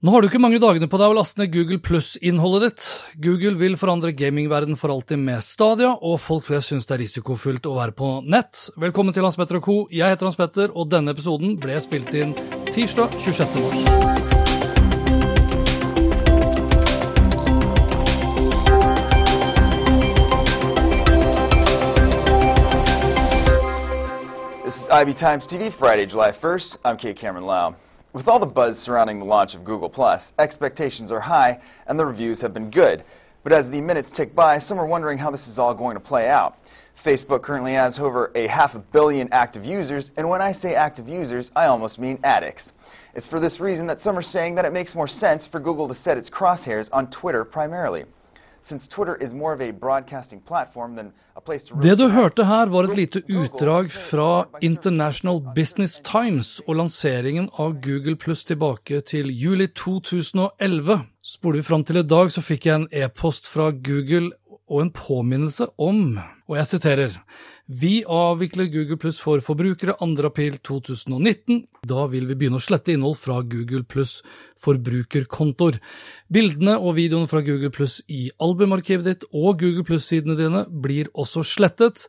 Nå har du ikke mange dagene på deg å laste ned Google Pluss-innholdet ditt. Google vil forandre gamingverden for alltid med Stadia, og folk flest syns det er risikofullt å være på nett. Velkommen til Hans Petter og co. Jeg heter Hans Petter, og denne episoden ble spilt inn tirsdag 26. mars. This is IB Times TV, Friday, July 1st. I'm Kate Cameron Lau. With all the buzz surrounding the launch of Google+, expectations are high and the reviews have been good. But as the minutes tick by, some are wondering how this is all going to play out. Facebook currently has over a half a billion active users, and when I say active users, I almost mean addicts. It's for this reason that some are saying that it makes more sense for Google to set its crosshairs on Twitter primarily. Det du hørte her, var et lite utdrag fra International Business Times og lanseringen av Google Pluss tilbake til juli 2011. Spoler vi fram til i dag, så fikk jeg en e-post fra Google og en påminnelse om, og jeg siterer, vi avvikler Google Pluss for forbrukere 2. april 2019. Da vil vi begynne å slette innhold fra Google Pluss forbrukerkontoer. Bildene og videoene fra Google Pluss i albumarkivet ditt og Google Pluss-sidene dine blir også slettet.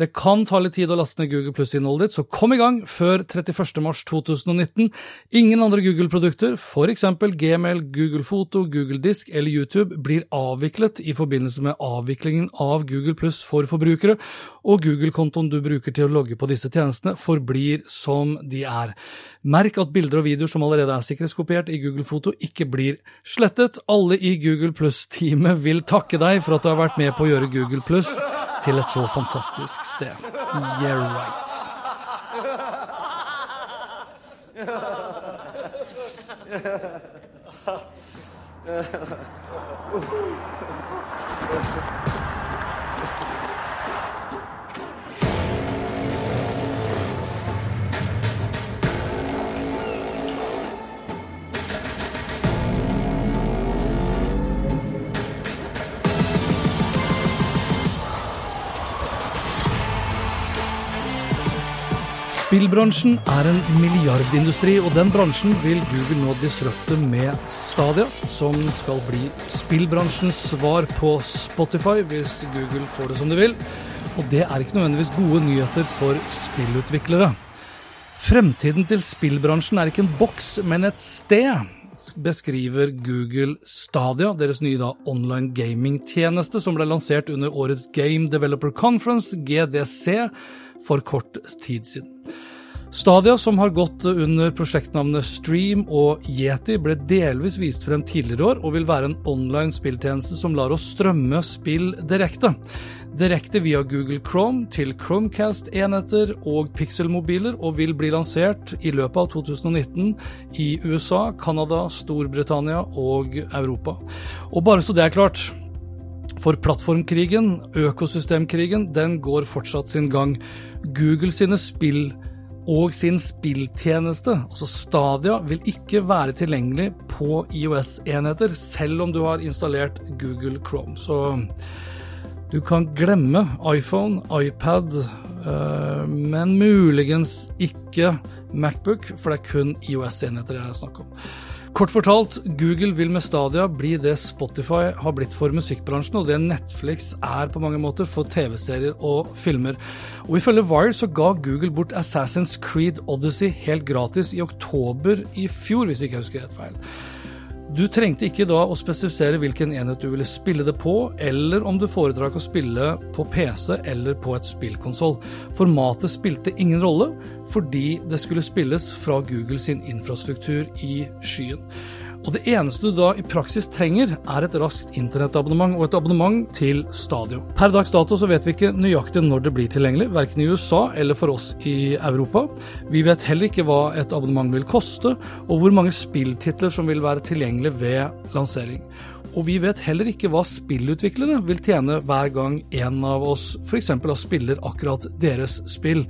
Det kan ta litt tid å laste ned Google Pluss-innholdet ditt, så kom i gang før 31. mars 2019. Ingen andre Google-produkter, f.eks. Gmail, Google Foto, Google Disk eller YouTube, blir avviklet i forbindelse med avviklingen av Google Pluss for forbrukere, og Google-kontoen du bruker til å logge på disse tjenestene, forblir som de er. Merk at bilder og videoer som allerede er sikkerhetskopiert i Google Foto, ikke blir slettet. Alle i Google Pluss-teamet vil takke deg for at du har vært med på å gjøre Google Pluss til et så fantastisk sted. Yeah right. Spillbransjen er en milliardindustri, og den bransjen vil Google nå disrupte med Stadia, som skal bli spillbransjens svar på Spotify hvis Google får det som de vil. Og det er ikke nødvendigvis gode nyheter for spillutviklere. Fremtiden til spillbransjen er ikke en boks, men et sted, beskriver Google Stadia, deres nye da online gamingtjeneste, som ble lansert under årets Game Developer Conference, GDC, for kort tid siden. Stadia, som har gått under prosjektnavnet Stream og Yeti, ble delvis vist frem tidligere år, og vil være en online spilltjeneste som lar oss strømme spill direkte. Direkte via Google Chrome til Chromecast-enheter og Pixel-mobiler, og vil bli lansert i løpet av 2019 i USA, Canada, Storbritannia og Europa. Og bare så det er klart, for plattformkrigen, økosystemkrigen, den går fortsatt sin gang. Google sine spill og sin spilltjeneste, altså Stadia, vil ikke være tilgjengelig på IOS-enheter, selv om du har installert Google Chrome. Så du kan glemme iPhone, iPad, øh, men muligens ikke Macbook, for det er kun IOS-enheter jeg snakker om. Kort fortalt, Google vil med Stadia bli det Spotify har blitt for musikkbransjen, og det Netflix er på mange måter for TV-serier og filmer. Og ifølge Wire så ga Google bort Assassin's Creed Odyssey helt gratis i oktober i fjor, hvis ikke jeg husker helt feil. Du trengte ikke da å spesifisere hvilken enhet du ville spille det på, eller om du foretrakk å spille på PC eller på et spillkonsoll. Formatet spilte ingen rolle, fordi det skulle spilles fra Google sin infrastruktur i skyen. Og det eneste du da i praksis trenger, er et raskt internettabonnement og et abonnement til Stadio. Per dags dato så vet vi ikke nøyaktig når det blir tilgjengelig, verken i USA eller for oss i Europa. Vi vet heller ikke hva et abonnement vil koste, og hvor mange spilltitler som vil være tilgjengelig ved lansering. Og vi vet heller ikke hva spillutviklere vil tjene hver gang en av oss f.eks. spiller akkurat deres spill.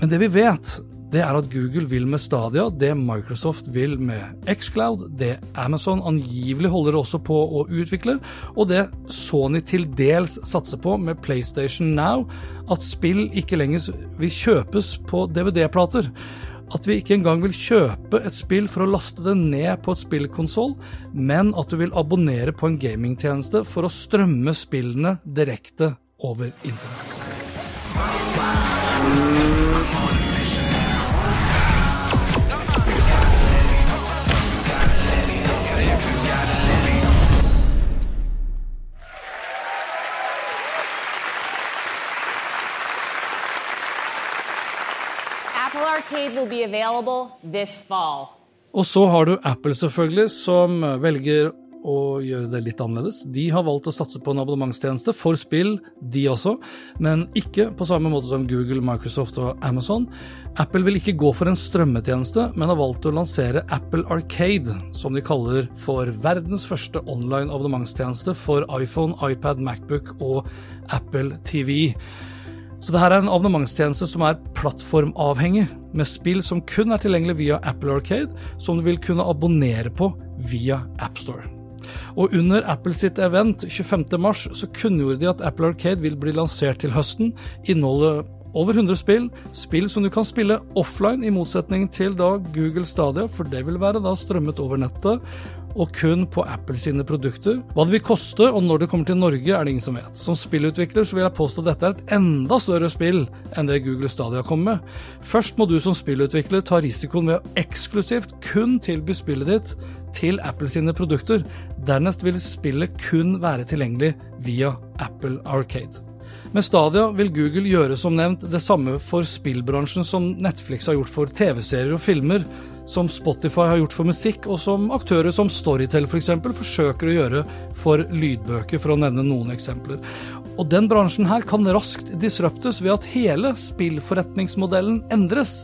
Men det vi vet, det er at Google vil med Stadia det Microsoft vil med Xcloud, det Amazon angivelig holder også på å utvikle, og det Sony til dels satser på med PlayStation Now, at spill ikke lenger vil kjøpes på DVD-plater. At vi ikke engang vil kjøpe et spill for å laste det ned på et spillkonsoll, men at du vil abonnere på en gamingtjeneste for å strømme spillene direkte over internett. Og så har du Apple, selvfølgelig, som velger å gjøre det litt annerledes. De har valgt å satse på en abonnementstjeneste for spill, de også, men ikke på samme måte som Google, Microsoft og Amazon. Apple vil ikke gå for en strømmetjeneste, men har valgt å lansere Apple Arcade, som de kaller for verdens første online abonnementstjeneste for iPhone, iPad, Macbook og Apple TV. Så dette er en abonnementstjeneste som er plattformavhengig, med spill som kun er tilgjengelig via Apple Arcade, som du vil kunne abonnere på via AppStore. Og under Apple sitt event 25.3 så kunngjorde de at Apple Arcade vil bli lansert til høsten, inneholde over 100 spill, spill som du kan spille offline, i motsetning til da Google Stadia, for det vil være da strømmet over nettet, og kun på Apple sine produkter. Hva det vil koste, og når det kommer til Norge, er det ingen som vet. Som spillutvikler så vil jeg påstå at dette er et enda større spill enn det Google Stadia kommer med. Først må du som spillutvikler ta risikoen ved å eksklusivt kun tilby spillet ditt til Apple sine produkter. Dernest vil spillet kun være tilgjengelig via Apple Arcade. Med Stadia vil Google gjøre som nevnt det samme for spillbransjen som Netflix har gjort for TV-serier og filmer, som Spotify har gjort for musikk, og som aktører som Storytel f.eks. For forsøker å gjøre for lydbøker, for å nevne noen eksempler. Og den bransjen her kan raskt disruptes ved at hele spillforretningsmodellen endres.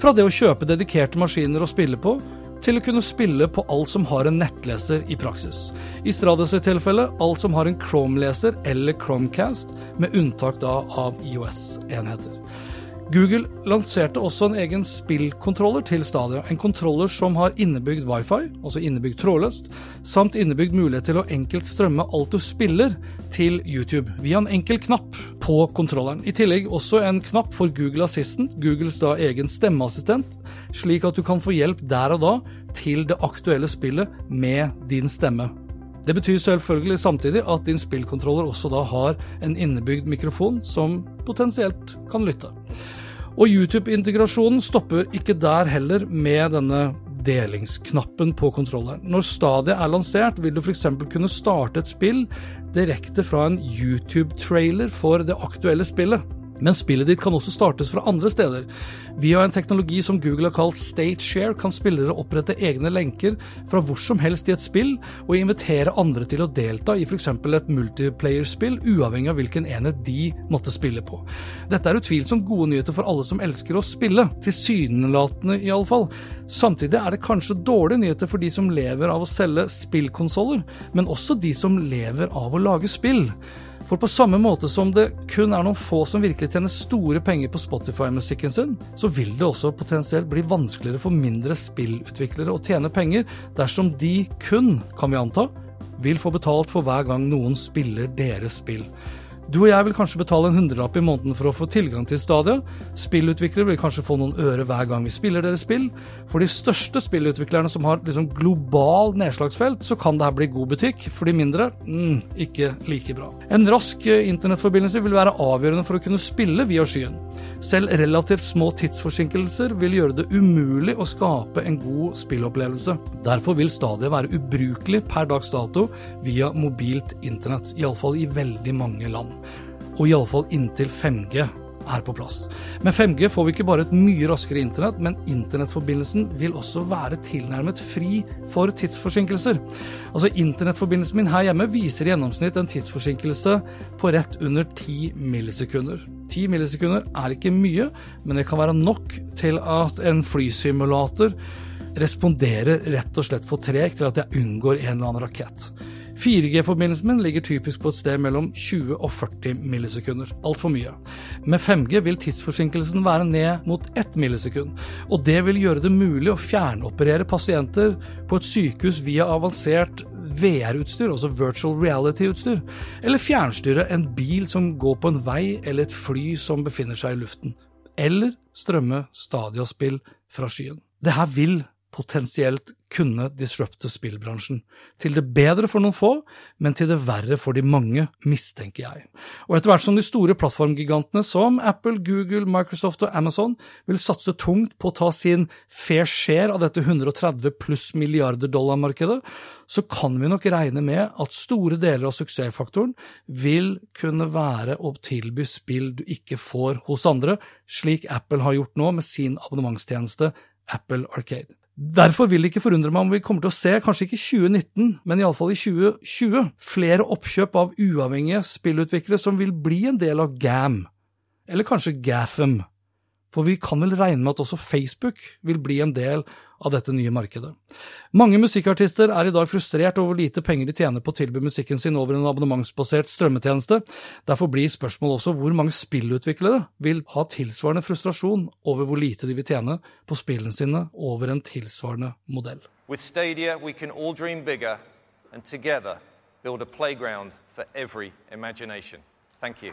Fra det å kjøpe dedikerte maskiner å spille på, til å kunne spille på alt som har en nettleser i praksis. I Strades tilfelle alt som har en Chrome-leser eller Chromecast, med unntak da av IOS-enheter. Google lanserte også en egen spillkontroller til Stadia. En kontroller som har innebygd wifi, altså innebygd trådløst, samt innebygd mulighet til å enkelt strømme alt du spiller til YouTube via en enkel knapp på kontrolleren. I tillegg også en knapp for Google Assistant, Googles da egen stemmeassistent, slik at du kan få hjelp der og da til det aktuelle spillet med din stemme. Det betyr selvfølgelig samtidig at din spillkontroller også da har en innebygd mikrofon som potensielt kan lytte. Og YouTube-integrasjonen stopper ikke der heller med denne delingsknappen på kontrolleren. Når Stadia er lansert, vil du f.eks. kunne starte et spill direkte fra en YouTube-trailer for det aktuelle spillet. Men spillet ditt kan også startes fra andre steder. Via en teknologi som Google har kalt StateShare, kan spillere opprette egne lenker fra hvor som helst i et spill, og invitere andre til å delta i f.eks. et multiplayer-spill, uavhengig av hvilken enhet de måtte spille på. Dette er utvilsomt gode nyheter for alle som elsker å spille, tilsynelatende iallfall. Samtidig er det kanskje dårlige nyheter for de som lever av å selge spillkonsoller, men også de som lever av å lage spill. For på samme måte som det kun er noen få som virkelig tjener store penger på Spotify-musikken sin, så vil det også potensielt bli vanskeligere for mindre spillutviklere å tjene penger dersom de kun, kan vi anta, vil få betalt for hver gang noen spiller deres spill. Du og jeg vil kanskje betale en hundrelapp i måneden for å få tilgang til Stadia. Spillutviklere vil kanskje få noen øre hver gang vi spiller deres spill. For de største spillutviklerne som har liksom global nedslagsfelt, så kan det her bli god butikk. For de mindre, mm, ikke like bra. En rask eh, internettforbindelse vil være avgjørende for å kunne spille via skyen. Selv relativt små tidsforsinkelser vil gjøre det umulig å skape en god spillopplevelse. Derfor vil Stadia være ubrukelig per dags dato via mobilt internett, iallfall i veldig mange land. Og iallfall inntil 5G er på plass. Med 5G får vi ikke bare et mye raskere internett, men internettforbindelsen vil også være tilnærmet fri for tidsforsinkelser. Altså Internettforbindelsen min her hjemme viser i gjennomsnitt en tidsforsinkelse på rett under 10 millisekunder. 10 millisekunder er ikke mye, men det kan være nok til at en flysimulator responderer rett og slett for tregt til at jeg unngår en eller annen rakett. 4G-forbindelsen min ligger typisk på et sted mellom 20 og 40 millisekunder. Altfor mye. Med 5G vil tidsforsinkelsen være ned mot 1 millisekund, og det vil gjøre det mulig å fjernoperere pasienter på et sykehus via avansert VR-utstyr, altså virtual reality-utstyr, eller fjernstyre en bil som går på en vei eller et fly som befinner seg i luften, eller strømme Stadia-spill fra skyen. Det her vil potensielt kunne disrupte spillbransjen. Til det bedre for noen få, men til det verre for de mange, mistenker jeg. Og etter hvert som de store plattformgigantene som Apple, Google, Microsoft og Amazon vil satse tungt på å ta sin fair share av dette 130 pluss milliarder dollar-markedet, så kan vi nok regne med at store deler av suksessfaktoren vil kunne være å tilby spill du ikke får hos andre, slik Apple har gjort nå med sin abonnementstjeneste Apple Arcade. Derfor vil det ikke forundre meg om vi kommer til å se, kanskje ikke i 2019, men iallfall i 2020, flere oppkjøp av uavhengige spillutviklere som vil bli en del av GAM, eller kanskje GAFM. For vi kan vel regne med at også Facebook vil bli en del av dette nye markedet. Mange musikkartister er i dag frustrert over hvor lite penger de tjener på å tilby musikken sin over en abonnementsbasert strømmetjeneste. Derfor blir spørsmålet også hvor mange spillutviklere vil ha tilsvarende frustrasjon over hvor lite de vil tjene på spillene sine over en tilsvarende modell. With Stadia, we can all dream bigger and together build a playground for every imagination. Thank you.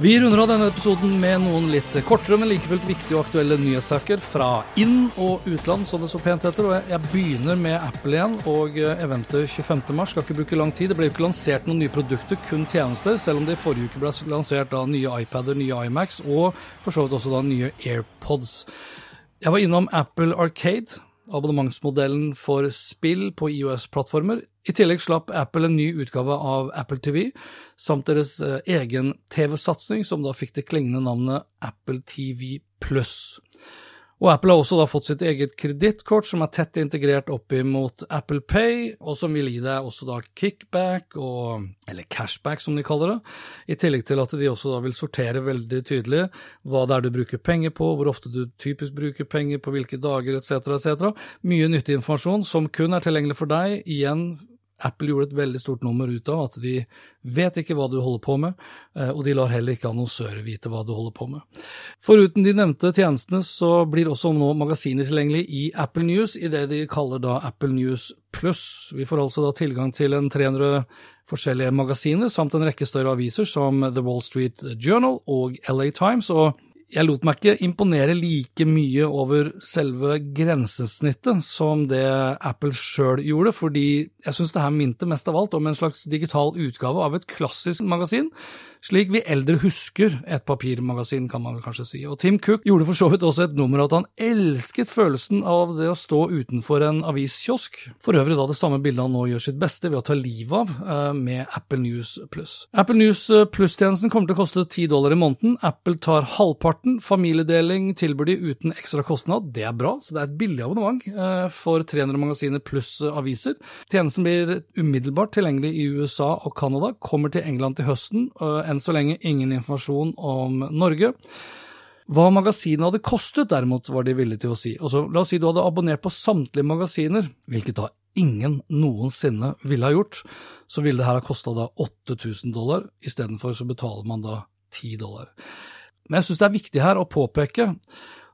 Vi runder av denne episoden med noen litt kortere, men likefullt viktige og aktuelle nyhetssaker fra inn- og utland, som det så pent heter. Og jeg begynner med Apple igjen og eventet 25.3. Skal ikke bruke lang tid. Det ble jo ikke lansert noen nye produkter, kun tjenester, selv om det i forrige uke ble lansert da nye iPader, nye iMacs og for så vidt også da nye AirPods. Jeg var innom Apple Arcade, abonnementsmodellen for spill på IOS-plattformer. I tillegg slapp Apple en ny utgave av Apple TV, samt deres eh, egen TV-satsing, som da fikk det klingende navnet Apple TV Pluss. Og Apple har også da fått sitt eget kredittkort som er tett integrert opp imot Apple Pay, og som vil gi deg også da kickback, og, eller cashback som de kaller det, i tillegg til at de også da vil sortere veldig tydelig hva det er du bruker penger på, hvor ofte du typisk bruker penger, på hvilke dager etc., etc. Mye nyttig informasjon som kun er tilgjengelig for deg, igjen Apple gjorde et veldig stort nummer ut av at de vet ikke hva du holder på med, og de lar heller ikke annonsører vite hva du holder på med. Foruten de nevnte tjenestene, så blir også nå magasiner tilgjengelig i Apple News, i det de kaller da Apple News Pluss. Vi får altså da tilgang til en 300 forskjellige magasiner, samt en rekke større aviser som The Wall Street Journal og LA Times. og jeg lot meg ikke imponere like mye over selve grensesnittet som det Apple sjøl gjorde, fordi jeg syns det her minte mest av alt om en slags digital utgave av et klassisk magasin, Slik vi eldre husker et papirmagasin, kan man vel kanskje si. Og Tim Cook gjorde for så vidt også et nummer at han elsket følelsen av det å stå utenfor en aviskiosk. For øvrig da det samme bildet han nå gjør sitt beste ved å ta livet av eh, med Apple News Plus. Apple News Plus-tjenesten kommer til å koste 10 dollar i måneden. Apple tar halvparten. Familiedeling tilbyr de uten ekstra kostnad. Det er bra, så det er et billig abonnement eh, for 300 magasiner pluss aviser. Tjenesten blir umiddelbart tilgjengelig i USA og Canada, kommer til England til høsten. Enn så lenge ingen informasjon om Norge. Hva magasinet hadde kostet, derimot, var de villige til å si. Altså, la oss si du hadde abonnert på samtlige magasiner, hvilket da ingen noensinne ville ha gjort, så ville det her ha kosta 8000 dollar, istedenfor så betaler man da 10 dollar. Men jeg syns det er viktig her å påpeke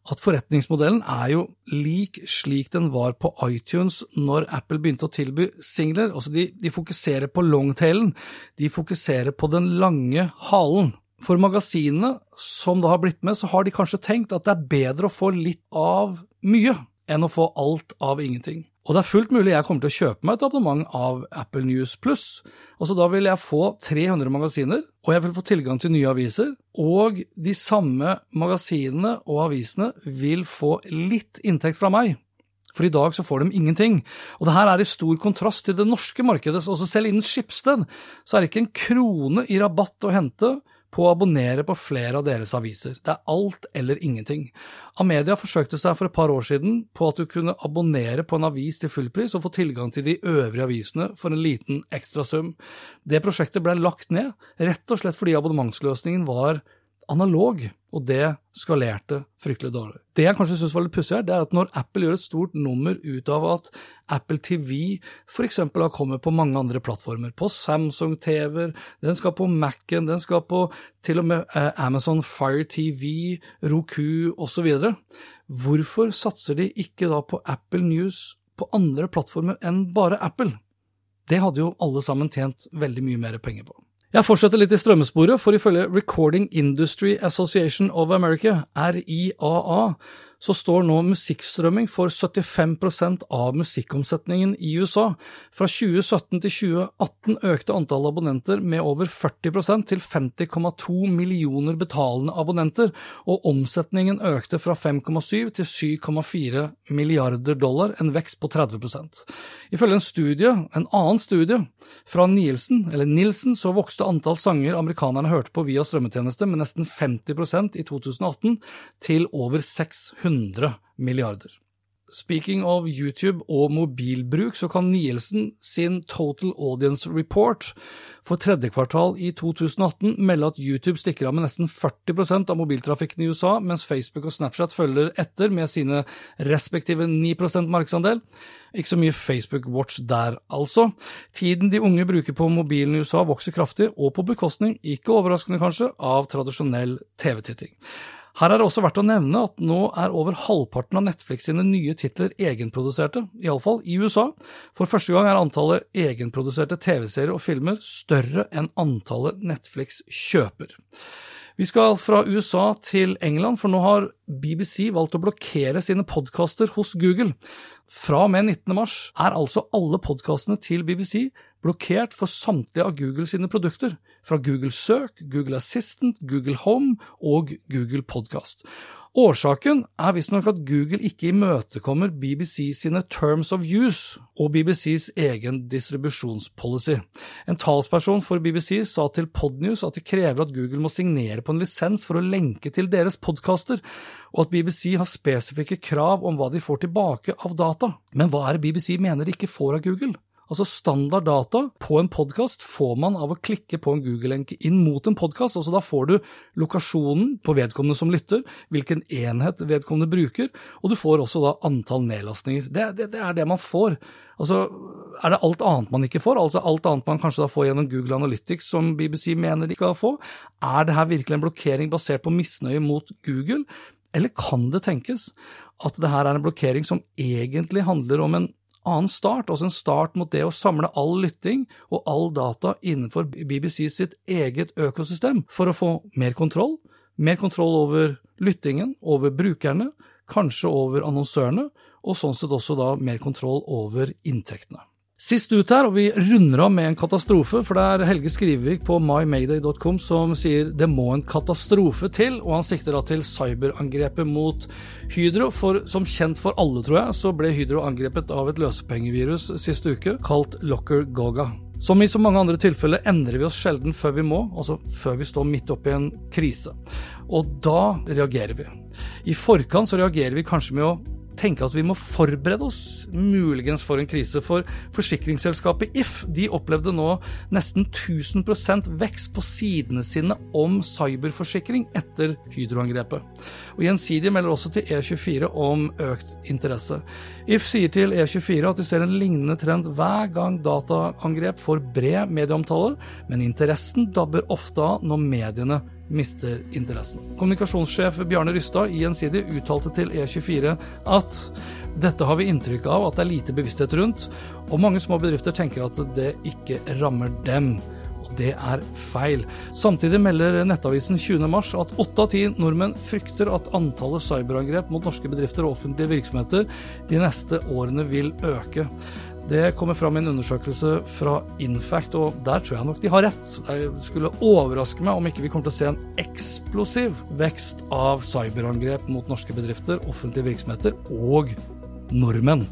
at forretningsmodellen er jo lik slik den var på iTunes når Apple begynte å tilby singler. Altså de, de fokuserer på longtailen, de fokuserer på den lange halen. For magasinene som da har blitt med, så har de kanskje tenkt at det er bedre å få litt av mye enn å få alt av ingenting. Og det er fullt mulig jeg kommer til å kjøpe meg et abonnement av Apple News Plus. Altså Da vil jeg få 300 magasiner, og jeg vil få tilgang til nye aviser. Og de samme magasinene og avisene vil få litt inntekt fra meg. For i dag så får de ingenting. Og det her er i stor kontrast til det norske markedet. Så også selv innen Skipsted så er det ikke en krone i rabatt å hente på å abonnere på flere av deres aviser. Det er alt eller ingenting. Amedia forsøkte seg for et par år siden på at du kunne abonnere på en avis til fullpris og få tilgang til de øvrige avisene for en liten ekstra sum. Det prosjektet ble lagt ned, rett og slett fordi abonnementsløsningen var analog, og det skalerte fryktelig dårlig. Det jeg kanskje syns var litt pussig her, det er at når Apple gjør et stort nummer ut av at Apple TV f.eks. har kommet på mange andre plattformer, på Samsung TV-er, den skal på Mac-en, den skal på til og med eh, Amazon Fire TV, Roku osv., hvorfor satser de ikke da på Apple News på andre plattformer enn bare Apple? Det hadde jo alle sammen tjent veldig mye mer penger på. Jeg fortsetter litt i strømmesporet, for ifølge Recording Industry Association of America, RIAA, så står nå musikkstrømming for 75% av musikkomsetningen i USA. Fra 2017 til 2018 økte antallet abonnenter med over 40% til 50,2 millioner betalende abonnenter, og omsetningen økte fra 5,7 til 7,4 milliarder dollar, en vekst på 30% Ifølge en studie, en annen studie fra Nielsen, eller Nilsen, så vokste antall sanger amerikanerne hørte på via strømmetjeneste med nesten 50% i 2018, til over 600 100 milliarder. Speaking of YouTube og mobilbruk, så kan Nielsen sin Total Audience Report for tredje kvartal i 2018 melde at YouTube stikker av med nesten 40% av mobiltrafikken i USA, mens Facebook og Snapchat følger etter med sine respektive 9% markedsandel. Ikke så mye Facebook Watch der, altså. Tiden de unge bruker på mobilen i USA vokser kraftig, og på bekostning, ikke overraskende kanskje, av tradisjonell TV-titting. Her er det også verdt å nevne at nå er over halvparten av Netflix sine nye titler egenproduserte, iallfall i USA. For første gang er antallet egenproduserte TV-serier og filmer større enn antallet Netflix kjøper. Vi skal fra USA til England, for nå har BBC valgt å blokkere sine podkaster hos Google. Fra og med 19. mars er altså alle podkastene til BBC blokkert for samtlige av Google sine produkter, fra Google Søk, Google Assistant, Google Home og Google Podcast. Årsaken er visstnok at Google ikke imøtekommer BBC sine Terms of Use og BBCs egen distribusjonspolicy. En talsperson for BBC sa til Podnews at de krever at Google må signere på en lisens for å lenke til deres podkaster, og at BBC har spesifikke krav om hva de får tilbake av data. Men hva er det BBC mener de ikke får av Google? Altså Standard data på en podkast får man av å klikke på en Google-lenke inn mot en podkast. Altså da får du lokasjonen på vedkommende som lytter, hvilken enhet vedkommende bruker, og du får også da antall nedlastninger. Det, det, det er det man får. Altså, Er det alt annet man ikke får? Altså alt annet man kanskje da får gjennom Google Analytics som BBC mener de skal få? Er det her virkelig en blokkering basert på misnøye mot Google? Eller kan det tenkes at det her er en blokkering som egentlig handler om en annen start, altså en start mot det å samle all lytting og all data innenfor BBC sitt eget økosystem, for å få mer kontroll. Mer kontroll over lyttingen, over brukerne, kanskje over annonsørene, og sånn sett også da mer kontroll over inntektene. Sist ut her, og vi runder av med en katastrofe, for det er Helge Skrivevik på mymayday.com som sier det må en katastrofe til, og han sikter da til cyberangrepet mot Hydro. For som kjent for alle, tror jeg, så ble Hydro angrepet av et løsepengevirus siste uke, kalt Locker Goga. Som i så mange andre tilfeller endrer vi oss sjelden før vi må, altså før vi står midt oppi en krise. Og da reagerer vi. I forkant så reagerer vi kanskje med å tenke at vi må forberede oss muligens for en krise. For forsikringsselskapet If de opplevde nå nesten 1000% vekst på sidene sine om cyberforsikring etter Hydro-angrepet. Og Gjensidige melder også til E24 om økt interesse. If sier til E24 at de ser en lignende trend hver gang dataangrep får bred medieomtale, men interessen dabber ofte av når mediene mister interessen. Kommunikasjonssjef Bjarne Rystad i Gjensidig uttalte til E24 at dette har vi inntrykk av at det er lite bevissthet rundt, og mange små bedrifter tenker at det ikke rammer dem. Og det er feil. Samtidig melder Nettavisen 20.3 at åtte av ti nordmenn frykter at antallet cyberangrep mot norske bedrifter og offentlige virksomheter de neste årene vil øke. Det kommer fram i en undersøkelse fra Infact, og der tror jeg nok de har rett. Det skulle overraske meg om ikke vi kommer til å se en eksplosiv vekst av cyberangrep mot norske bedrifter, offentlige virksomheter og nordmenn.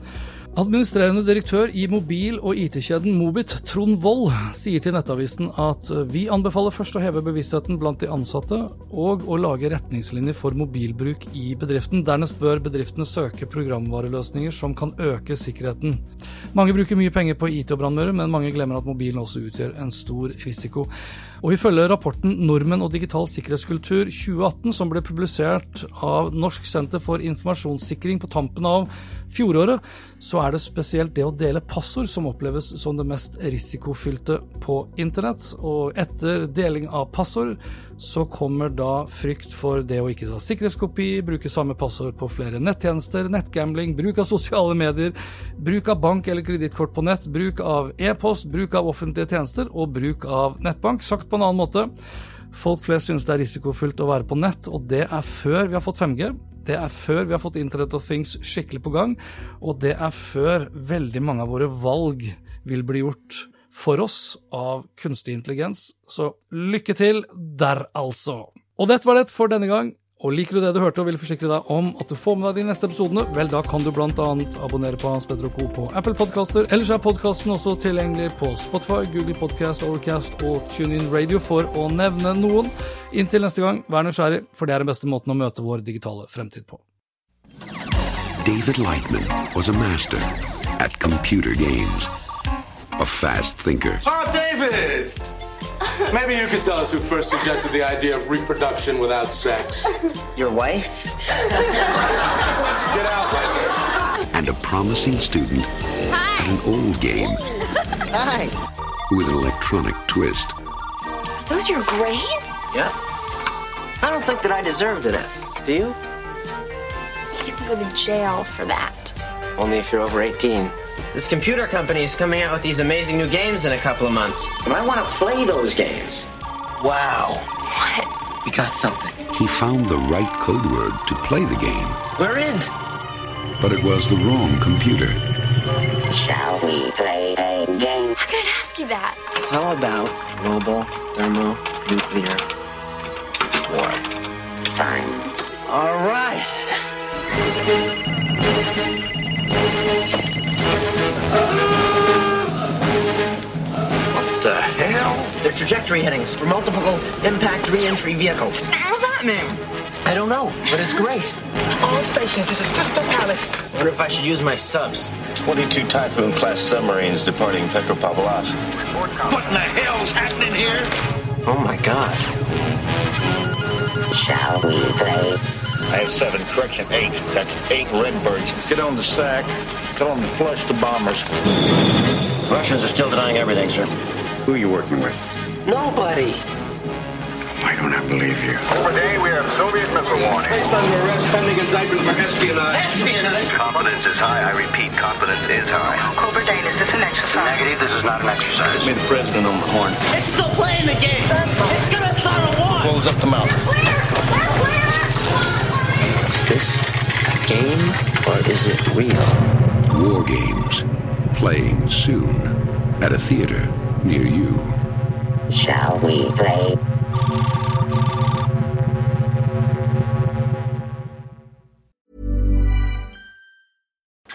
Administrerende direktør i mobil- og IT-kjeden Mobit, Trond Wold, sier til Nettavisen at vi anbefaler først å heve bevisstheten blant de ansatte, og å lage retningslinjer for mobilbruk i bedriften. Dernest bør bedriftene søke programvareløsninger som kan øke sikkerheten. Mange bruker mye penger på IT og brannmører, men mange glemmer at mobilen også utgjør en stor risiko. Og ifølge rapporten 'Nordmenn og digital sikkerhetskultur 2018', som ble publisert av Norsk senter for informasjonssikring på tampen av fjoråret, så er det spesielt det å dele passord som oppleves som det mest risikofylte på internett. Og etter deling av passord så kommer da frykt for det å ikke ta sikkerhetskopi, bruke samme passord på flere nettjenester, nettgambling, bruk av sosiale medier, bruk av bank eller kredittkort på nett, bruk av e-post, bruk av offentlige tjenester og bruk av nettbank. Sagt på en annen måte. Folk flest synes det er risikofylt å være på nett, og det er før vi har fått 5G. Det er før vi har fått Internet of Things skikkelig på gang, og det er før veldig mange av våre valg vil bli gjort for oss av kunstig intelligens. Så lykke til der, altså. Og dette var det for denne gang. Og liker du det du hørte og vil forsikre deg om at du får med deg de neste episodene, vel, da kan du bl.a. abonnere på Hans Petter og Co. på Apple Podcaster. Ellers er podkasten også tilgjengelig på Spotify, Google Podcast, Overcast og TuneIn Radio, for å nevne noen. Inntil neste gang, vær nysgjerrig, for det er den beste måten å møte vår digitale fremtid på. David Lightman was a master at computer. A fast thinker. Oh, David! Maybe you could tell us who first suggested the idea of reproduction without sex. Your wife? Get out, Lightman. And a promising student Hi. at an old game Hi. with an electronic twist. Are those your grades? Yeah. I don't think that I deserved an F. Do you? You can go to jail for that. Only if you're over 18. This computer company is coming out with these amazing new games in a couple of months. And I want to play those games. Wow. What? We got something. He found the right code word to play the game, We're in. but it was the wrong computer. Shall we play a game? How could I ask you that? How about mobile thermonuclear war? Fine. All right. What the hell? They're trajectory headings for multiple impact re-entry vehicles. What does that mean? I don't know, but it's great. All stations, this is Crystal Palace. Wonder if I should use my subs. 22 Typhoon class submarines departing Petropavlovsk. What in the hell's happening here? Oh my god. Shall we play? I have seven, correction, eight. That's eight Redbirds. Get on the sack. Tell them to flush the bombers. Russians are still denying everything, sir. Who are you working with? Nobody. Why don't I believe you? Overday, we have Soviet missile warning. Based on under arrest pending indictment for espionage. Espionage? Confidence is high. I repeat, confidence is high. Cobra Dane, is this an exercise? Negative, this is not an exercise. Made the president on the horn. It's still playing the game. It's gonna start a war. Close up the mouth. Is this a game or is it real? War games. Playing soon at a theater near you. Shall we play?